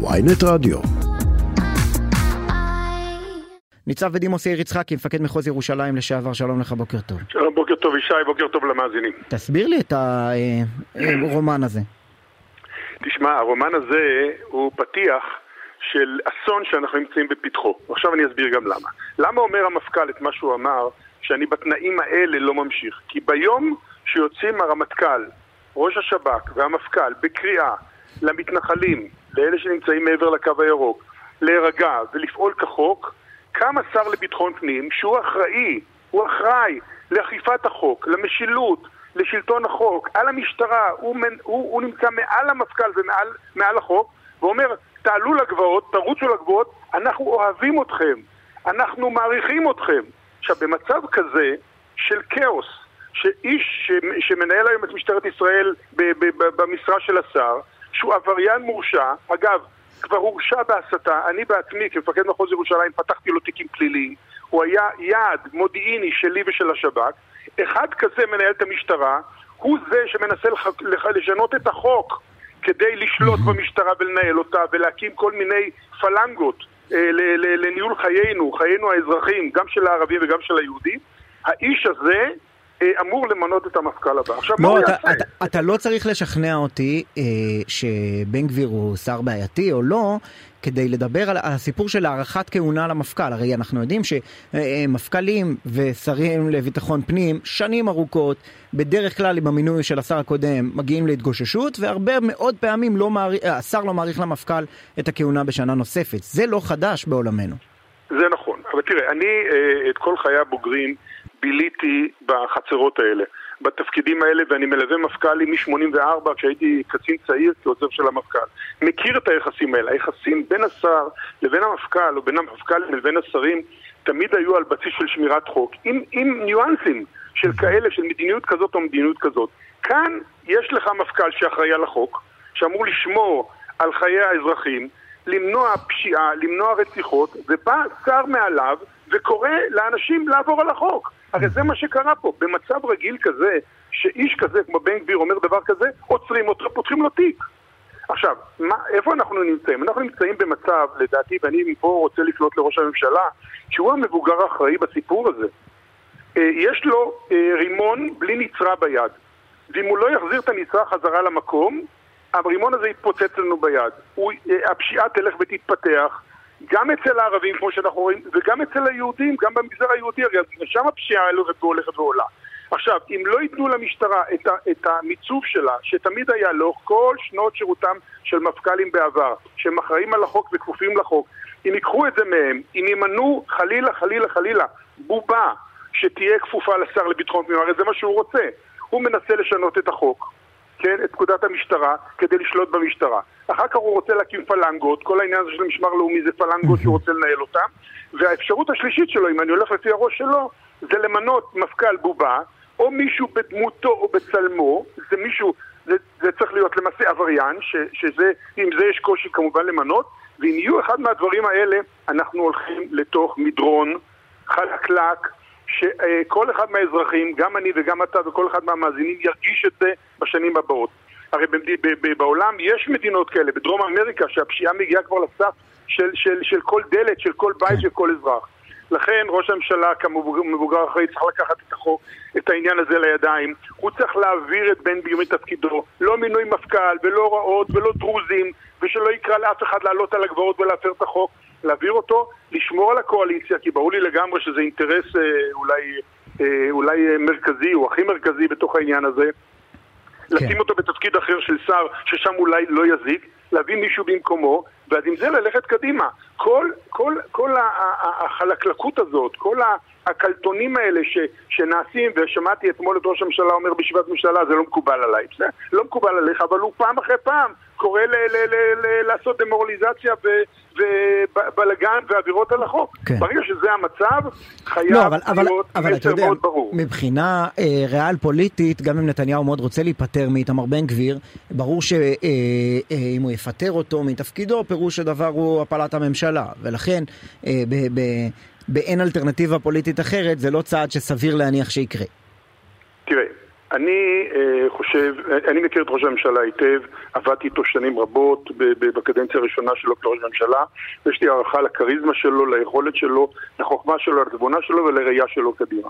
ויינט רדיו. ניצב בדימוס יאיר יצחקי, מפקד מחוז ירושלים לשעבר, שלום לך, בוקר טוב. שלום, בוקר טוב ישי, בוקר טוב למאזינים. תסביר לי את הרומן הזה. תשמע, הרומן הזה הוא פתיח של אסון שאנחנו נמצאים בפתחו. עכשיו אני אסביר גם למה. למה אומר המפכ"ל את מה שהוא אמר, שאני בתנאים האלה לא ממשיך? כי ביום שיוצאים הרמטכ"ל, ראש השב"כ והמפכ"ל בקריאה למתנחלים, לאלה שנמצאים מעבר לקו הירוק, להירגע ולפעול כחוק, קם השר לביטחון פנים, שהוא אחראי, הוא אחראי לאכיפת החוק, למשילות, לשלטון החוק, על המשטרה, הוא, הוא, הוא נמצא מעל המפכ"ל ומעל החוק, ואומר, תעלו לגבעות, תרוצו לגבעות, אנחנו אוהבים אתכם, אנחנו מעריכים אתכם. עכשיו, במצב כזה של כאוס, שאיש שמנהל היום את משטרת ישראל במשרה של השר, שהוא עבריין מורשע, אגב, כבר הורשע בהסתה, אני בעצמי כמפקד מחוז ירושלים פתחתי לו תיקים פליליים, הוא היה יעד מודיעיני שלי ושל השב"כ, אחד כזה מנהל את המשטרה, הוא זה שמנסה לח... לח... לשנות את החוק כדי לשלוט במשטרה ולנהל אותה ולהקים כל מיני פלנגות אה, לניהול חיינו, חיינו האזרחים, גם של הערבים וגם של היהודים. האיש הזה אמור למנות את המפכ"ל הבא. עכשיו, לא, מה הוא אתה, יעשה? אתה, אתה לא צריך לשכנע אותי אה, שבן גביר הוא שר בעייתי או לא, כדי לדבר על הסיפור של הארכת כהונה למפכ"ל. הרי אנחנו יודעים שמפכ"לים ושרים לביטחון פנים, שנים ארוכות, בדרך כלל עם המינוי של השר הקודם, מגיעים להתגוששות, והרבה מאוד פעמים לא מעריך, השר לא מעריך למפכ"ל את הכהונה בשנה נוספת. זה לא חדש בעולמנו. זה נכון, אבל תראה, אני אה, את כל חיי הבוגרים ביליתי בחצרות האלה, בתפקידים האלה, ואני מלווה מפכ"לים מ-84 כשהייתי קצין צעיר כעוזר של המפכ"ל. מכיר את היחסים האלה. היחסים בין השר לבין המפכ"ל, או בין המפכ"ל לבין השרים, תמיד היו על בסיס של שמירת חוק, עם, עם ניואנסים של כאלה, של מדיניות כזאת או מדיניות כזאת. כאן יש לך מפכ"ל שאחראי על החוק, שאמור לשמור על חיי האזרחים, למנוע פשיעה, למנוע רציחות, ובא שר מעליו וקורא לאנשים לעבור על החוק. הרי זה מה שקרה פה. במצב רגיל כזה, שאיש כזה כמו בן גביר אומר דבר כזה, עוצרים אותו, פותחים לו תיק. עכשיו, מה, איפה אנחנו נמצאים? אנחנו נמצאים במצב, לדעתי, ואני מפה רוצה לפנות לראש הממשלה, שהוא המבוגר האחראי בסיפור הזה. אה, יש לו אה, רימון בלי נצרה ביד. ואם הוא לא יחזיר את הנצרה חזרה למקום, הרימון הזה יתפוצץ לנו ביד. הוא, אה, הפשיעה תלך ותתפתח, גם אצל הערבים, כמו שאנחנו רואים, וגם אצל היהודים, גם במגזר היהודי, הרי שם הפשיעה הולכת ועולה. עכשיו, אם לא ייתנו למשטרה את, ה, את המיצוב שלה, שתמיד היה לאורך כל שנות שירותם של מפכ"לים בעבר, שהם אחראים על החוק וכפופים לחוק, אם ייקחו את זה מהם, אם ימנו חלילה, חלילה, חלילה, בובה שתהיה כפופה לשר לביטחון פנים, הרי זה מה שהוא רוצה. הוא מנסה לשנות את החוק, כן, את פקודת המשטרה, כדי לשלוט במשטרה. אחר כך הוא רוצה להקים פלנגות, כל העניין הזה של משמר לאומי זה פלנגות שהוא רוצה לנהל אותם, והאפשרות השלישית שלו, אם אני הולך לפי הראש שלו, זה למנות מפכ"ל בובה, או מישהו בדמותו או בצלמו, זה מישהו, זה, זה צריך להיות למעשה עבריין, ש, שזה, עם זה יש קושי כמובן למנות, ואם יהיו אחד מהדברים האלה, אנחנו הולכים לתוך מדרון חלקלק, שכל אחד מהאזרחים, גם אני וגם אתה וכל אחד מהמאזינים, ירגיש את זה בשנים הבאות. הרי בעולם יש מדינות כאלה, בדרום אמריקה, שהפשיעה מגיעה כבר לסף של, של, של כל דלת, של כל בית, של כל אזרח. לכן ראש הממשלה כמבוגר אחראי צריך לקחת את החוק, את העניין הזה לידיים. הוא צריך להעביר את בן גביר מתפקידו. לא מינוי מפכ"ל, ולא הוראות, ולא דרוזים, ושלא יקרא לאף אחד לעלות על הגבעות ולהפר את החוק. להעביר אותו, לשמור על הקואליציה, כי ברור לי לגמרי שזה אינטרס אה, אולי, אה, אולי מרכזי, או הכי מרכזי בתוך העניין הזה. כן. לשים אותו בתפקיד אחר של שר, ששם אולי לא יזיק, להביא מישהו במקומו, ואז עם זה ללכת קדימה. כל, כל, כל החלקלקות הזאת, כל הקלטונים האלה ש, שנעשים, ושמעתי אתמול את ראש הממשלה אומר בישיבת ממשלה, זה לא מקובל עליי. זה לא מקובל עליך, אבל הוא פעם אחרי פעם קורא ל, ל, ל, ל, לעשות דמורליזציה ובלאגן ועבירות על החוק. כן. ברגע שזה המצב, חייב לא, אבל, להיות אבל, מסר יודע, מאוד ברור. מבחינה אה, ריאל פוליטית, גם אם נתניהו מאוד רוצה להיפטר מאיתמר בן גביר, ברור שאם אה, אה, הוא יפטר אותו מתפקידו, פירוש הדבר הוא הפלת הממשלה. ולכן, אה, באין אלטרנטיבה פוליטית אחרת, זה לא צעד שסביר להניח שיקרה. תראה, אני חושב, אני מכיר את ראש הממשלה היטב, עבדתי איתו שנים רבות בקדנציה הראשונה שלו כראש ממשלה, ויש לי הערכה לכריזמה שלו, ליכולת שלו, לחוכמה שלו, לתבונה שלו ולראייה שלו קדימה.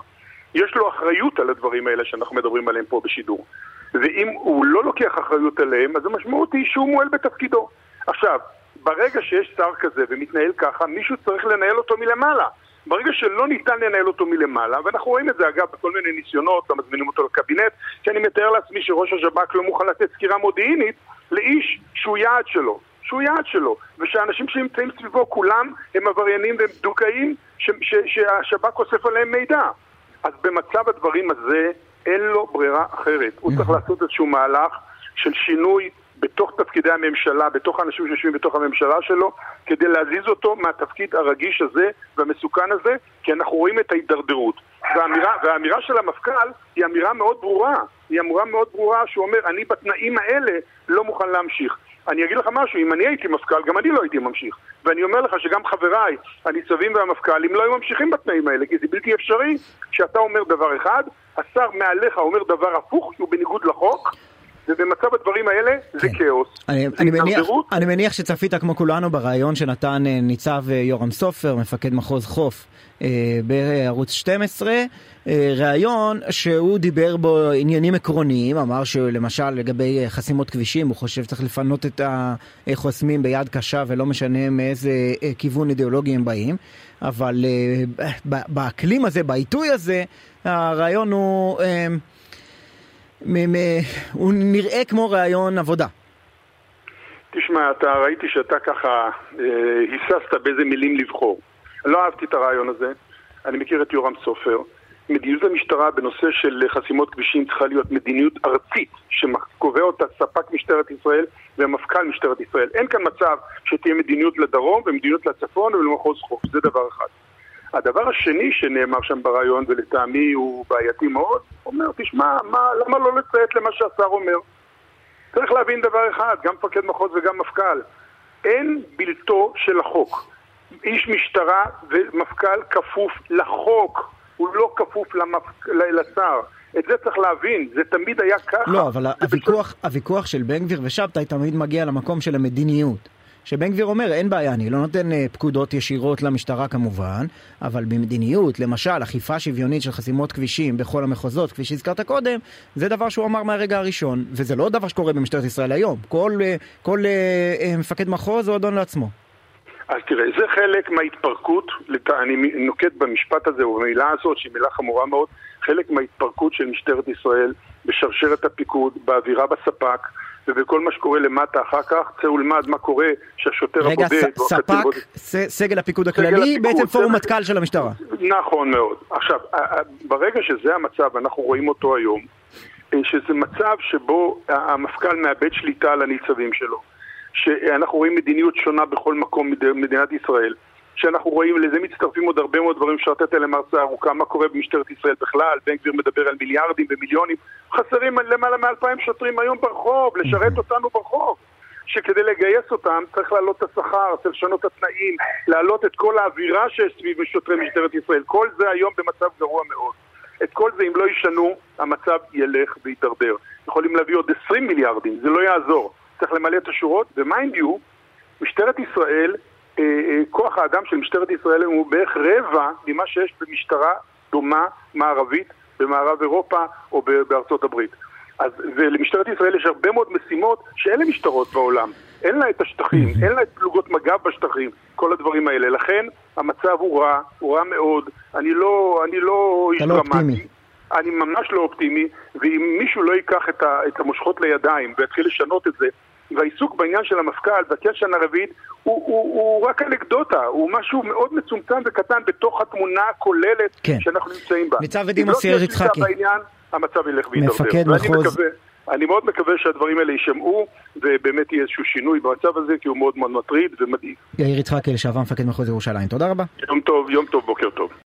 יש לו אחריות על הדברים האלה שאנחנו מדברים עליהם פה בשידור. ואם הוא לא לוקח אחריות עליהם, אז המשמעות היא שהוא מועל בתפקידו. עכשיו, ברגע שיש שר כזה ומתנהל ככה, מישהו צריך לנהל אותו מלמעלה. ברגע שלא ניתן לנהל אותו מלמעלה, ואנחנו רואים את זה אגב בכל מיני ניסיונות, לא מזמינים אותו לקבינט, כי אני מתאר לעצמי שראש השב"כ לא מוכן לתת סקירה מודיעינית לאיש שהוא יעד שלו, שהוא יעד שלו, ושהאנשים שנמצאים סביבו כולם הם עבריינים והם דוכאים שהשב"כ אוסף עליהם מידע. אז במצב הדברים הזה אין לו ברירה אחרת. הוא צריך לעשות איזשהו מהלך של שינוי בתוך תפקידי הממשלה, בתוך האנשים שיושבים בתוך הממשלה שלו, כדי להזיז אותו מהתפקיד הרגיש הזה והמסוכן הזה, כי אנחנו רואים את ההידרדרות. והאמירה, והאמירה של המפכ"ל היא אמירה מאוד ברורה. היא אמירה מאוד ברורה שהוא אומר, אני בתנאים האלה לא מוכן להמשיך. אני אגיד לך משהו, אם אני הייתי מפכ"ל, גם אני לא הייתי ממשיך. ואני אומר לך שגם חבריי, הניצבים והמפכ"לים, לא היו ממשיכים בתנאים האלה, כי זה בלתי אפשרי שאתה אומר דבר אחד, השר מעליך אומר דבר הפוך, שהוא בניגוד לחוק, ובמצב הדברים האלה זה כן. כאוס. אני, זה אני, מניח, אני מניח שצפית כמו כולנו בריאיון שנתן אה, ניצב אה, יורם סופר, מפקד מחוז חוף אה, בערוץ 12, ראיון שהוא דיבר בו עניינים עקרוניים, אמר שלמשל לגבי חסימות כבישים הוא חושב שצריך לפנות את החוסמים ביד קשה ולא משנה מאיזה כיוון אידיאולוגי הם באים, אבל באקלים הזה, בעיתוי הזה, הרעיון הוא... הוא נראה כמו ראיון עבודה. תשמע, אתה ראיתי שאתה ככה אה, היססת באיזה מילים לבחור. לא אהבתי את הרעיון הזה, אני מכיר את יורם סופר. מדיניות המשטרה בנושא של חסימות כבישים צריכה להיות מדיניות ארצית שקובע אותה ספק משטרת ישראל ומפכ"ל משטרת ישראל. אין כאן מצב שתהיה מדיניות לדרום ומדיניות לצפון ולמחוז חוף, זה דבר אחד. הדבר השני שנאמר שם ברעיון, ולטעמי הוא בעייתי מאוד, אומר, תשמע, מה, למה לא לציית למה שהשר אומר? צריך להבין דבר אחד, גם מפקד מחוז וגם מפכ"ל, אין בלתו של החוק. איש משטרה ומפכ"ל כפוף לחוק, הוא לא כפוף למפק... לשר. את זה צריך להבין, זה תמיד היה ככה. לא, אבל הוויכוח, הוויכוח של בן גביר ושבתאי תמיד מגיע למקום של המדיניות. שבן גביר אומר, אין בעיה, אני לא נותן אה, פקודות ישירות למשטרה כמובן, אבל במדיניות, למשל, אכיפה שוויונית של חסימות כבישים בכל המחוזות, כפי שהזכרת קודם, זה דבר שהוא אמר מהרגע הראשון, וזה לא דבר שקורה במשטרת ישראל היום. כל, אה, כל אה, מפקד מחוז הוא אדון לעצמו. אז תראה, זה חלק מההתפרקות, אני נוקט במשפט הזה, או במילה הזאת, שהיא מילה חמורה מאוד, חלק מההתפרקות של משטרת ישראל בשרשרת הפיקוד, באווירה בספק, ובכל מה שקורה למטה אחר כך, צא ולמד מה קורה שהשוטר רגע, הבודד... רגע, ספק, סגל הפיקוד הכללי, בעצם פורום מטכ"ל של המשטרה. נכון מאוד. עכשיו, ברגע שזה המצב, אנחנו רואים אותו היום, אה, שזה מצב שבו המפכ"ל מאבד שליטה על הניצבים שלו. שאנחנו רואים מדיניות שונה בכל מקום במדינת ישראל. שאנחנו רואים, לזה מצטרפים עוד הרבה מאוד דברים שאפשר לתת עליהם הרצאה ארוכה, מה קורה במשטרת ישראל בכלל, בן גביר מדבר על מיליארדים ומיליונים, חסרים למעלה מאלפיים שוטרים היום ברחוב, לשרת אותנו ברחוב. שכדי לגייס אותם צריך להעלות את השכר, צריך לשנות את התנאים, להעלות את כל האווירה שיש סביב שוטרי משטרת ישראל. כל זה היום במצב גרוע מאוד. את כל זה אם לא ישנו, המצב ילך ויתדרדר. יכולים להביא עוד 20 מיליארדים, זה לא יעזור. צריך למלא את השורות, ו mind you, משטרת ישראל כוח האדם של משטרת ישראל הוא בערך רבע ממה שיש במשטרה דומה מערבית במערב אירופה או בארצות הברית. אז, ולמשטרת ישראל יש הרבה מאוד משימות שאין למשטרות בעולם. אין לה את השטחים, אין לה את פלוגות מג"ב בשטחים, כל הדברים האלה. לכן המצב הוא רע, הוא רע מאוד. אני לא, אני לא איש לא דרמטי. אני ממש לא אופטימי, ואם מישהו לא ייקח את, ה, את המושכות לידיים ויתחיל לשנות את זה, והעיסוק בעניין של המפכ"ל והקשר הרביעית הוא, הוא, הוא רק אנקדוטה, הוא משהו מאוד מצומצם וקטן בתוך התמונה הכוללת כן. שאנחנו נמצאים בה. ניצב ודימוס יאיר יצחקי. בעניין, המצב ילך ויתדרדר. מפקד מחוז... אני מאוד מקווה שהדברים האלה יישמעו, ובאמת יהיה איזשהו שינוי במצב הזה, כי הוא מאוד מאוד מטריד ומדאיג. יאיר יצחקי, לשעבר מפקד מחוז ירושלים. תודה רבה. יום טוב, יום טוב, בוקר טוב.